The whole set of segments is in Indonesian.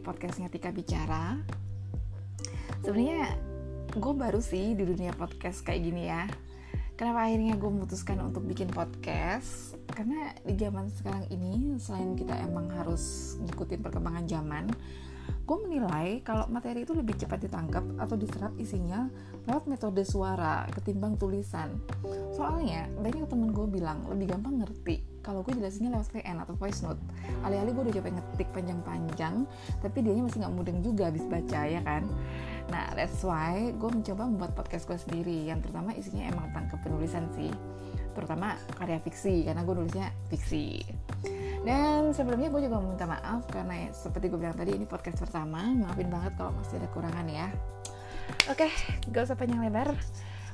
podcastnya Tika Bicara. Sebenarnya gue baru sih di dunia podcast kayak gini ya. Kenapa akhirnya gue memutuskan untuk bikin podcast? Karena di zaman sekarang ini Selain kita emang harus ngikutin perkembangan zaman gue menilai kalau materi itu lebih cepat ditangkap atau diserap isinya lewat metode suara ketimbang tulisan. Soalnya banyak temen gue bilang lebih gampang ngerti kalau gue jelasinnya lewat VN atau voice note. Alih-alih gue udah coba ngetik panjang-panjang, tapi dianya masih nggak mudeng juga habis baca ya kan. Nah that's why gue mencoba membuat podcast gue sendiri yang terutama isinya emang tangkap penulisan sih. Terutama karya fiksi karena gue nulisnya fiksi. Dan sebelumnya gue juga minta maaf karena seperti gue bilang tadi ini podcast pertama. Maafin banget kalau masih ada kurangan ya. Oke gak usah panjang lebar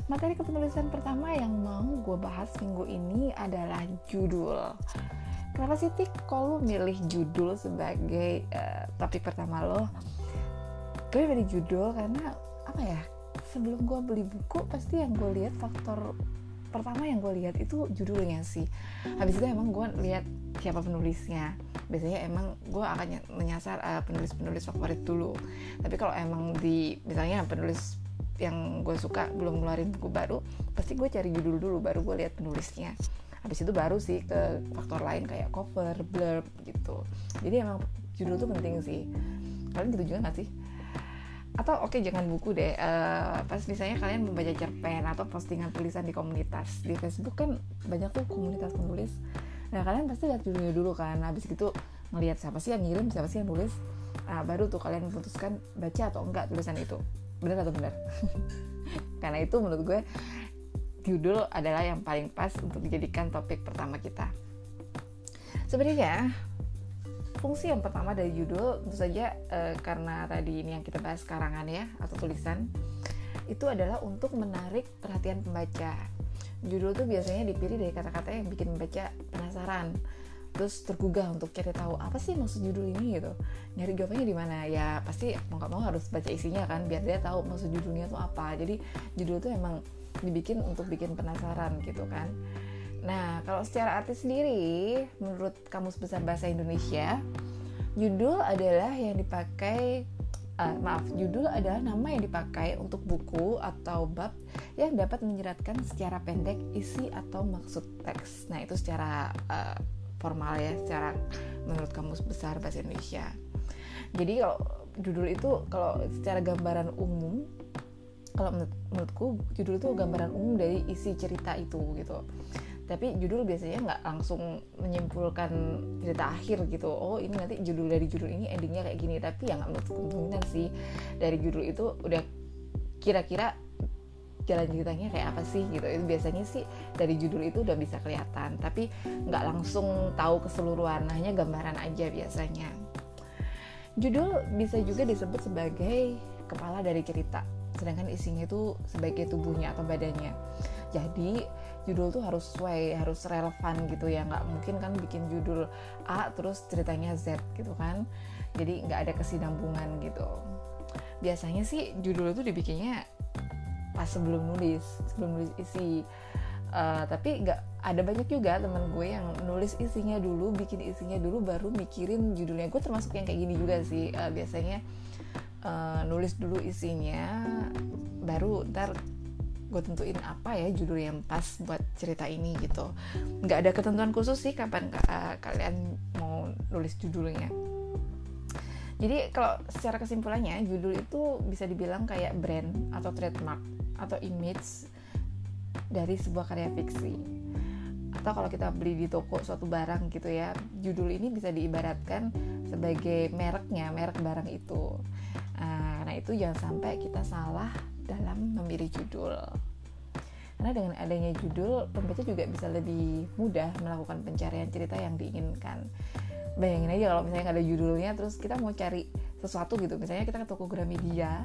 materi kepenulisan pertama yang mau gue bahas minggu ini adalah judul. Kenapa sih Tik kalau milih judul sebagai uh, topik pertama lo? Gue pilih judul karena apa ya sebelum gue beli buku pasti yang gue lihat faktor pertama yang gue lihat itu judulnya sih. Habis itu emang gue lihat siapa penulisnya. Biasanya emang gue akan menyasar uh, penulis-penulis favorit dulu. Tapi kalau emang di misalnya penulis yang gue suka belum ngeluarin buku baru pasti gue cari judul dulu baru gue lihat penulisnya. Habis itu baru sih ke faktor lain kayak cover blurb gitu. Jadi emang judul tuh penting sih. Kalian gitu juga gak sih? Atau oke okay, jangan buku deh uh, pas misalnya kalian membaca cerpen atau postingan tulisan di komunitas di Facebook kan banyak tuh komunitas penulis. Nah kalian pasti lihat judulnya dulu kan habis gitu ngelihat siapa sih yang ngirim siapa sih yang nulis. Nah, baru tuh kalian memutuskan baca atau enggak tulisan itu benar atau benar karena itu menurut gue judul adalah yang paling pas untuk dijadikan topik pertama kita. Sebenarnya fungsi yang pertama dari judul tentu saja e, karena tadi ini yang kita bahas karangan ya atau tulisan itu adalah untuk menarik perhatian pembaca. Judul tuh biasanya dipilih dari kata-kata yang bikin membaca penasaran, terus tergugah untuk cari tahu apa sih maksud judul ini gitu. Nyari jawabannya di mana? Ya pasti mau nggak mau harus baca isinya kan, biar dia tahu maksud judulnya tuh apa. Jadi judul tuh emang dibikin untuk bikin penasaran gitu kan. Nah, kalau secara arti sendiri, menurut Kamus Besar Bahasa Indonesia, judul adalah yang dipakai uh, maaf, judul adalah nama yang dipakai untuk buku atau bab yang dapat menjeratkan secara pendek isi atau maksud teks. Nah, itu secara uh, formal ya, secara menurut Kamus Besar Bahasa Indonesia. Jadi kalau judul itu kalau secara gambaran umum kalau menurut, menurutku judul itu gambaran umum dari isi cerita itu gitu. Tapi judul biasanya nggak langsung menyimpulkan cerita akhir gitu. Oh ini nanti judul dari judul ini endingnya kayak gini. Tapi ya nggak menutup kemungkinan sih dari judul itu udah kira-kira jalan ceritanya kayak apa sih gitu. Itu biasanya sih dari judul itu udah bisa kelihatan tapi nggak langsung tahu keseluruhan hanya gambaran aja biasanya. Judul bisa juga disebut sebagai kepala dari cerita sedangkan isinya itu sebagai tubuhnya atau badannya. Jadi judul tuh harus sesuai harus relevan gitu ya. Nggak mungkin kan bikin judul A terus ceritanya Z gitu kan. Jadi nggak ada kesinambungan gitu. Biasanya sih judul itu dibikinnya pas sebelum nulis sebelum nulis isi. Uh, tapi nggak ada banyak juga teman gue yang nulis isinya dulu bikin isinya dulu baru mikirin judulnya. Gue termasuk yang kayak gini juga sih. Uh, biasanya uh, nulis dulu isinya baru ntar gue tentuin apa ya judul yang pas buat cerita ini gitu. Nggak ada ketentuan khusus sih kapan uh, kalian mau nulis judulnya. Jadi kalau secara kesimpulannya judul itu bisa dibilang kayak brand atau trademark atau image dari sebuah karya fiksi atau kalau kita beli di toko suatu barang gitu ya judul ini bisa diibaratkan sebagai mereknya merek barang itu nah, nah itu jangan sampai kita salah dalam memilih judul. Karena dengan adanya judul, pembaca juga bisa lebih mudah melakukan pencarian cerita yang diinginkan. Bayangin aja kalau misalnya nggak ada judulnya, terus kita mau cari sesuatu gitu, misalnya kita ke toko Gramedia,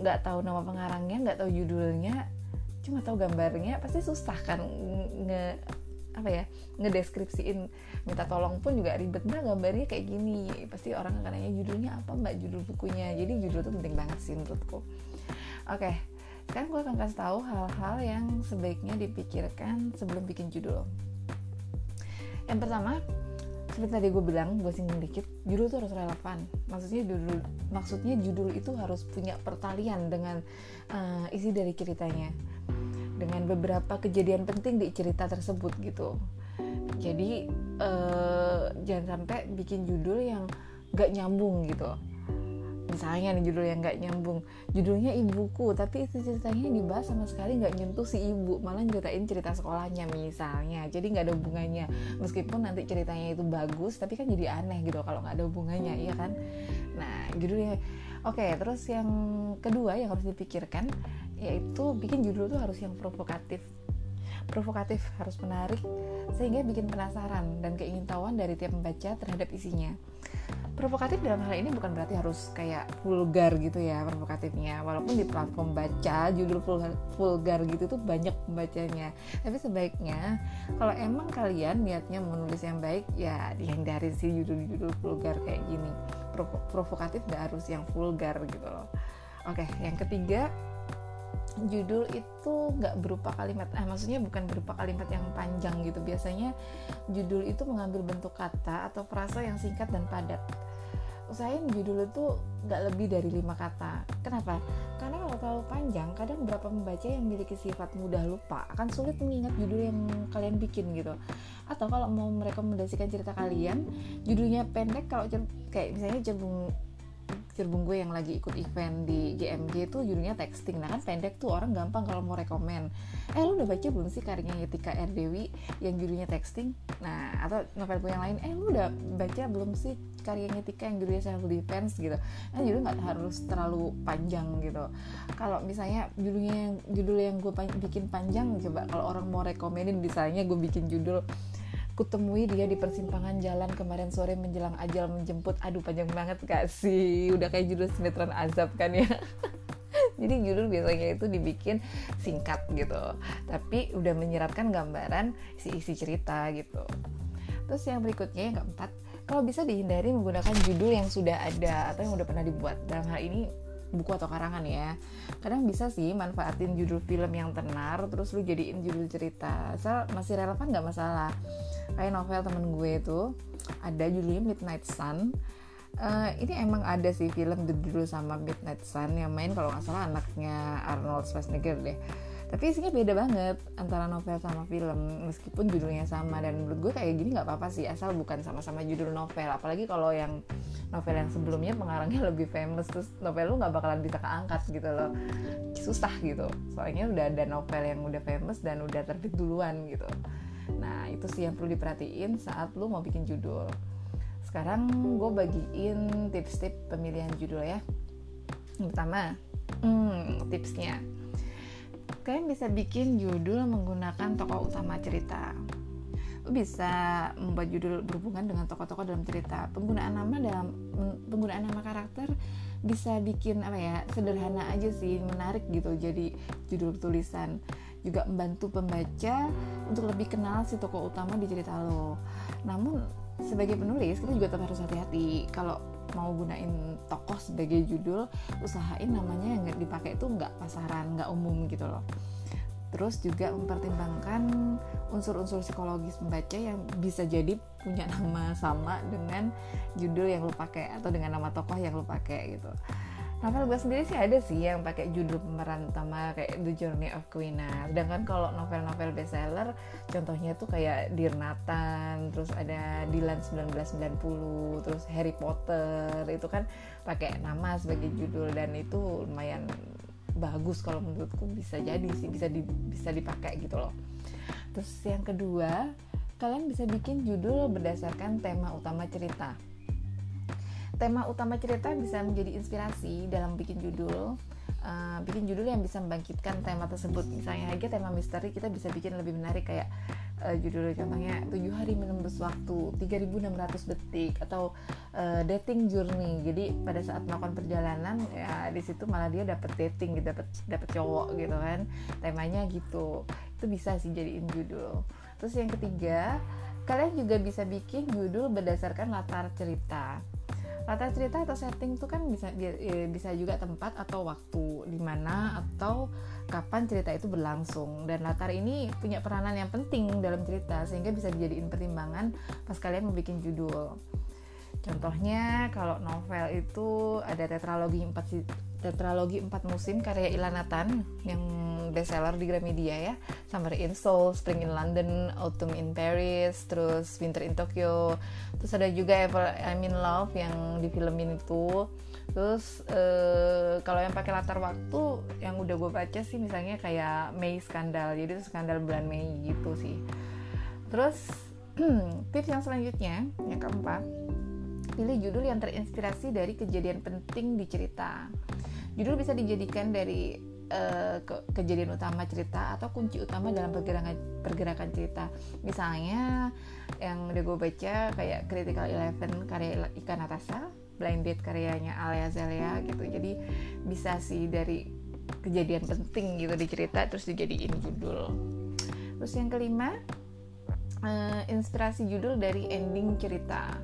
nggak tahu nama pengarangnya, nggak tahu judulnya, cuma tahu gambarnya, pasti susah kan nge apa ya ngedeskripsiin. Minta tolong pun juga ribet mbak gambarnya kayak gini. Pasti orang akan nanya judulnya apa mbak? Judul bukunya. Jadi judul itu penting banget sih menurutku. Oke, sekarang gue akan kasih tahu hal-hal yang sebaiknya dipikirkan sebelum bikin judul. Yang pertama, seperti tadi gue bilang gue singgung dikit judul itu harus relevan. Maksudnya judul maksudnya judul itu harus punya pertalian dengan uh, isi dari ceritanya. Dengan beberapa kejadian penting di cerita tersebut gitu. Jadi uh, jangan sampai bikin judul yang gak nyambung gitu misalnya nih judul yang nggak nyambung. Judulnya ibuku tapi itu ceritanya dibahas sama sekali nggak nyentuh si ibu malah ceritain cerita sekolahnya misalnya. Jadi nggak ada hubungannya. Meskipun nanti ceritanya itu bagus tapi kan jadi aneh gitu kalau nggak ada hubungannya iya kan? Nah judulnya oke okay, terus yang kedua yang harus dipikirkan yaitu bikin judul tuh harus yang provokatif. Provokatif harus menarik sehingga bikin penasaran dan keingintahuan dari tiap pembaca terhadap isinya provokatif dalam hal ini bukan berarti harus kayak vulgar gitu ya provokatifnya. Walaupun di platform baca judul vulgar gitu tuh banyak pembacanya. Tapi sebaiknya kalau emang kalian niatnya menulis yang baik ya dihindari sih judul-judul vulgar kayak gini. Provo provokatif gak harus yang vulgar gitu loh. Oke yang ketiga judul itu nggak berupa kalimat. Ah maksudnya bukan berupa kalimat yang panjang gitu. Biasanya judul itu mengambil bentuk kata atau frasa yang singkat dan padat usahain judul itu nggak lebih dari lima kata. Kenapa? Karena kalau terlalu panjang kadang beberapa pembaca yang memiliki sifat mudah lupa akan sulit mengingat judul yang kalian bikin gitu. Atau kalau mau merekomendasikan cerita kalian judulnya pendek kalau kayak misalnya cenderung cerbung gue yang lagi ikut event di GMG itu judulnya texting. Nah kan pendek tuh orang gampang kalau mau rekomen. Eh lu udah baca belum sih karyanya Yetika R. Dewi yang judulnya texting? Nah atau novel gue yang lain? Eh lu udah baca belum sih karyanya Tika yang judulnya self defense gitu? Nah judul nggak harus terlalu panjang gitu. Kalau misalnya judulnya yang judul yang gue bikin panjang coba. Kalau orang mau rekomenin misalnya gue bikin judul kutemui dia di persimpangan jalan kemarin sore menjelang ajal menjemput. Aduh panjang banget gak sih? Udah kayak judul sinetron azab kan ya? Jadi judul biasanya itu dibikin singkat gitu. Tapi udah menyiratkan gambaran si isi cerita gitu. Terus yang berikutnya yang keempat kalau bisa dihindari menggunakan judul yang sudah ada atau yang udah pernah dibuat. Dalam hal ini buku atau karangan ya. Kadang bisa sih manfaatin judul film yang tenar terus lu jadiin judul cerita. Asal masih relevan nggak masalah. Kayak novel temen gue itu ada judulnya Midnight Sun. Uh, ini emang ada sih film judul sama Midnight Sun yang main kalau nggak salah anaknya Arnold Schwarzenegger deh tapi isinya beda banget antara novel sama film meskipun judulnya sama. Dan menurut gue kayak gini nggak apa-apa sih asal bukan sama-sama judul novel. Apalagi kalau yang novel yang sebelumnya pengarangnya lebih famous terus novel lu nggak bakalan bisa keangkat gitu loh. Susah gitu. Soalnya udah ada novel yang udah famous dan udah terbit duluan gitu. Nah itu sih yang perlu diperhatiin saat lu mau bikin judul. Sekarang gue bagiin tips-tips pemilihan judul ya. Yang pertama hmm, tipsnya kalian bisa bikin judul menggunakan tokoh utama cerita. Bisa membuat judul berhubungan dengan tokoh-tokoh dalam cerita. Penggunaan nama dalam penggunaan nama karakter bisa bikin apa ya sederhana aja sih menarik gitu jadi judul tulisan. Juga membantu pembaca untuk lebih kenal si tokoh utama di cerita lo. Namun sebagai penulis kita juga tetap harus hati-hati. Kalau mau gunain tokoh sebagai judul usahain namanya yang dipakai itu nggak pasaran nggak umum gitu loh. Terus juga mempertimbangkan unsur-unsur psikologis pembaca yang bisa jadi punya nama sama dengan judul yang lo pakai atau dengan nama tokoh yang lo pakai gitu novel gue sendiri sih ada sih yang pakai judul pemeran utama kayak The Journey of Quina sedangkan kalau novel-novel bestseller contohnya tuh kayak Dear Nathan terus ada Dylan 1990 terus Harry Potter itu kan pakai nama sebagai judul dan itu lumayan bagus kalau menurutku bisa jadi sih bisa di, bisa dipakai gitu loh. Terus yang kedua kalian bisa bikin judul berdasarkan tema utama cerita tema utama cerita bisa menjadi inspirasi dalam bikin judul uh, bikin judul yang bisa membangkitkan tema tersebut. Misalnya aja tema misteri kita bisa bikin lebih menarik kayak uh, judul contohnya tujuh hari menembus waktu 3600 detik atau uh, dating journey. Jadi pada saat melakukan perjalanan ya di situ malah dia dapat dating gitu dapat dapat cowok gitu kan. Temanya gitu. Itu bisa sih jadiin judul. Terus yang ketiga kalian juga bisa bikin judul berdasarkan latar cerita latar cerita atau setting itu kan bisa ya, bisa juga tempat atau waktu di mana atau kapan cerita itu berlangsung dan latar ini punya peranan yang penting dalam cerita sehingga bisa dijadiin pertimbangan pas kalian mau bikin judul. Contohnya kalau novel itu ada tetralogi 4 tetralogi 4 musim karya Ilanatan yang bestseller di Gramedia ya. Summer in Seoul, Spring in London, Autumn in Paris, terus Winter in Tokyo. Terus ada juga I'm in Love yang di filmin itu. Terus uh, kalau yang pakai latar waktu yang udah gue baca sih misalnya kayak Mei skandal. Jadi itu skandal bulan Mei gitu sih. Terus tips yang selanjutnya yang keempat pilih judul yang terinspirasi dari kejadian penting di cerita. Judul bisa dijadikan dari ke kejadian utama cerita atau kunci utama dalam pergerakan pergerakan cerita. Misalnya yang udah gue baca kayak Critical Eleven karya Ika Natasha, Blind Date karyanya Alia Zelia gitu. Jadi bisa sih dari kejadian penting gitu di cerita terus dijadiin judul. Terus yang kelima, uh, inspirasi judul dari ending cerita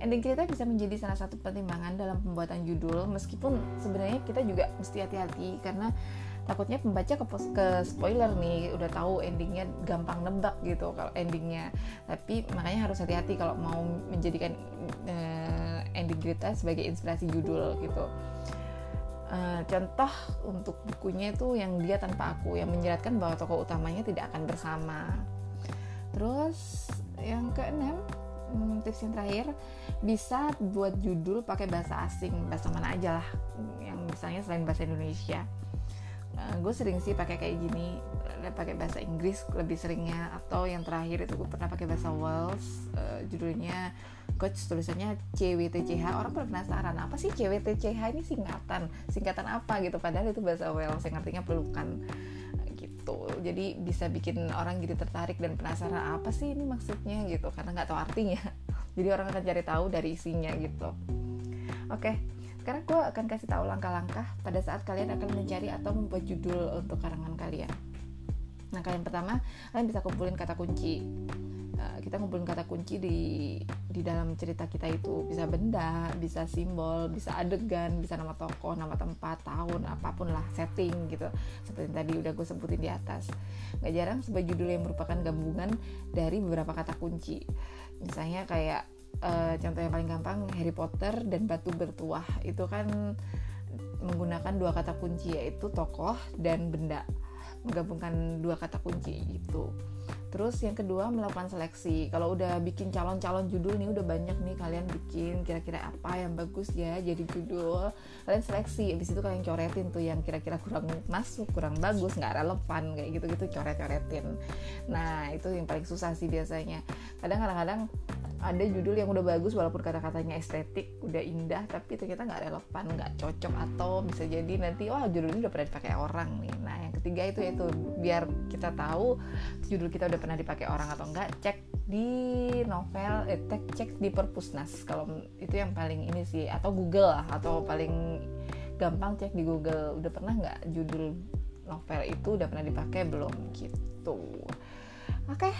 ending cerita bisa menjadi salah satu pertimbangan dalam pembuatan judul meskipun sebenarnya kita juga mesti hati-hati karena takutnya pembaca ke, ke spoiler nih udah tahu endingnya gampang nebak gitu kalau endingnya. Tapi makanya harus hati-hati kalau mau menjadikan uh, ending cerita sebagai inspirasi judul gitu. Uh, contoh untuk bukunya itu yang dia tanpa aku yang menjelaskan bahwa tokoh utamanya tidak akan bersama. Terus yang keenam hmm, tips yang terakhir bisa buat judul pakai bahasa asing. Bahasa mana aja lah yang misalnya selain bahasa Indonesia. Uh, gue sering sih pakai kayak gini pakai bahasa Inggris lebih seringnya atau yang terakhir itu gue pernah pakai bahasa Wales uh, judulnya coach tulisannya CWTCH orang pada penasaran apa sih CWTCH ini singkatan? Singkatan apa gitu? Padahal itu bahasa Wales yang artinya pelukan jadi bisa bikin orang jadi tertarik dan penasaran apa sih ini maksudnya? gitu karena nggak tahu artinya. Jadi orang akan cari tahu dari isinya gitu. Oke sekarang gue akan kasih tahu langkah-langkah pada saat kalian akan mencari atau membuat judul untuk karangan kalian. Nah kalian pertama kalian bisa kumpulin kata kunci Eh, kita ngumpulin kata kunci di di dalam cerita kita itu bisa benda, bisa simbol, bisa adegan, bisa nama tokoh, nama tempat, tahun, apa pun lah setting gitu. Seperti tadi udah gue sebutin di atas. Gak jarang sebuah judul yang merupakan gabungan dari beberapa kata kunci. Misalnya kayak uh, contoh yang paling gampang Harry Potter dan Batu Bertuah itu kan menggunakan dua kata kunci yaitu tokoh dan benda menggabungkan dua kata kunci itu Terus yang kedua melakukan seleksi. Kalau udah bikin calon-calon judul nih udah banyak nih kalian bikin kira-kira apa yang bagus ya jadi judul. Kalian seleksi. Habis itu kalian coretin tuh yang kira-kira kurang masuk, kurang bagus, nggak relevan kayak gitu-gitu coret-coretin. Nah, itu yang paling susah sih biasanya. Kadang kadang-kadang ada judul yang udah bagus walaupun kata-katanya estetik udah indah tapi ternyata nggak relevan nggak cocok atau bisa jadi nanti wah judul ini udah pernah dipakai orang nih nah ketiga itu itu biar kita tahu judul kita udah pernah dipakai orang atau enggak cek di novel eh, cek di perpusnas. Kalau itu yang paling ini sih atau Google lah atau paling gampang cek di Google. Udah pernah nggak judul novel itu udah pernah dipakai? Belum gitu. Oke okay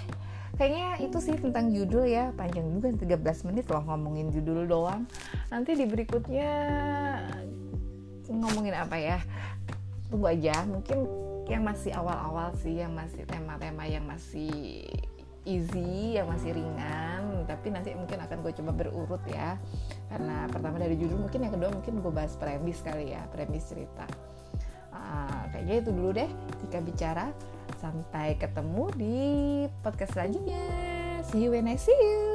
kayaknya itu sih tentang judul ya. Panjang juga 13 menit loh ngomongin judul doang. Nanti di berikutnya ngomongin apa ya? Tunggu aja mungkin yang masih awal-awal sih yang masih tema-tema yang masih easy yang masih ringan tapi nanti mungkin akan gue coba berurut ya karena pertama dari judul mungkin yang kedua mungkin gue bahas premis kali ya premis cerita uh, kayaknya itu dulu deh jika bicara Sampai ketemu di podcast selanjutnya. See you when I see you.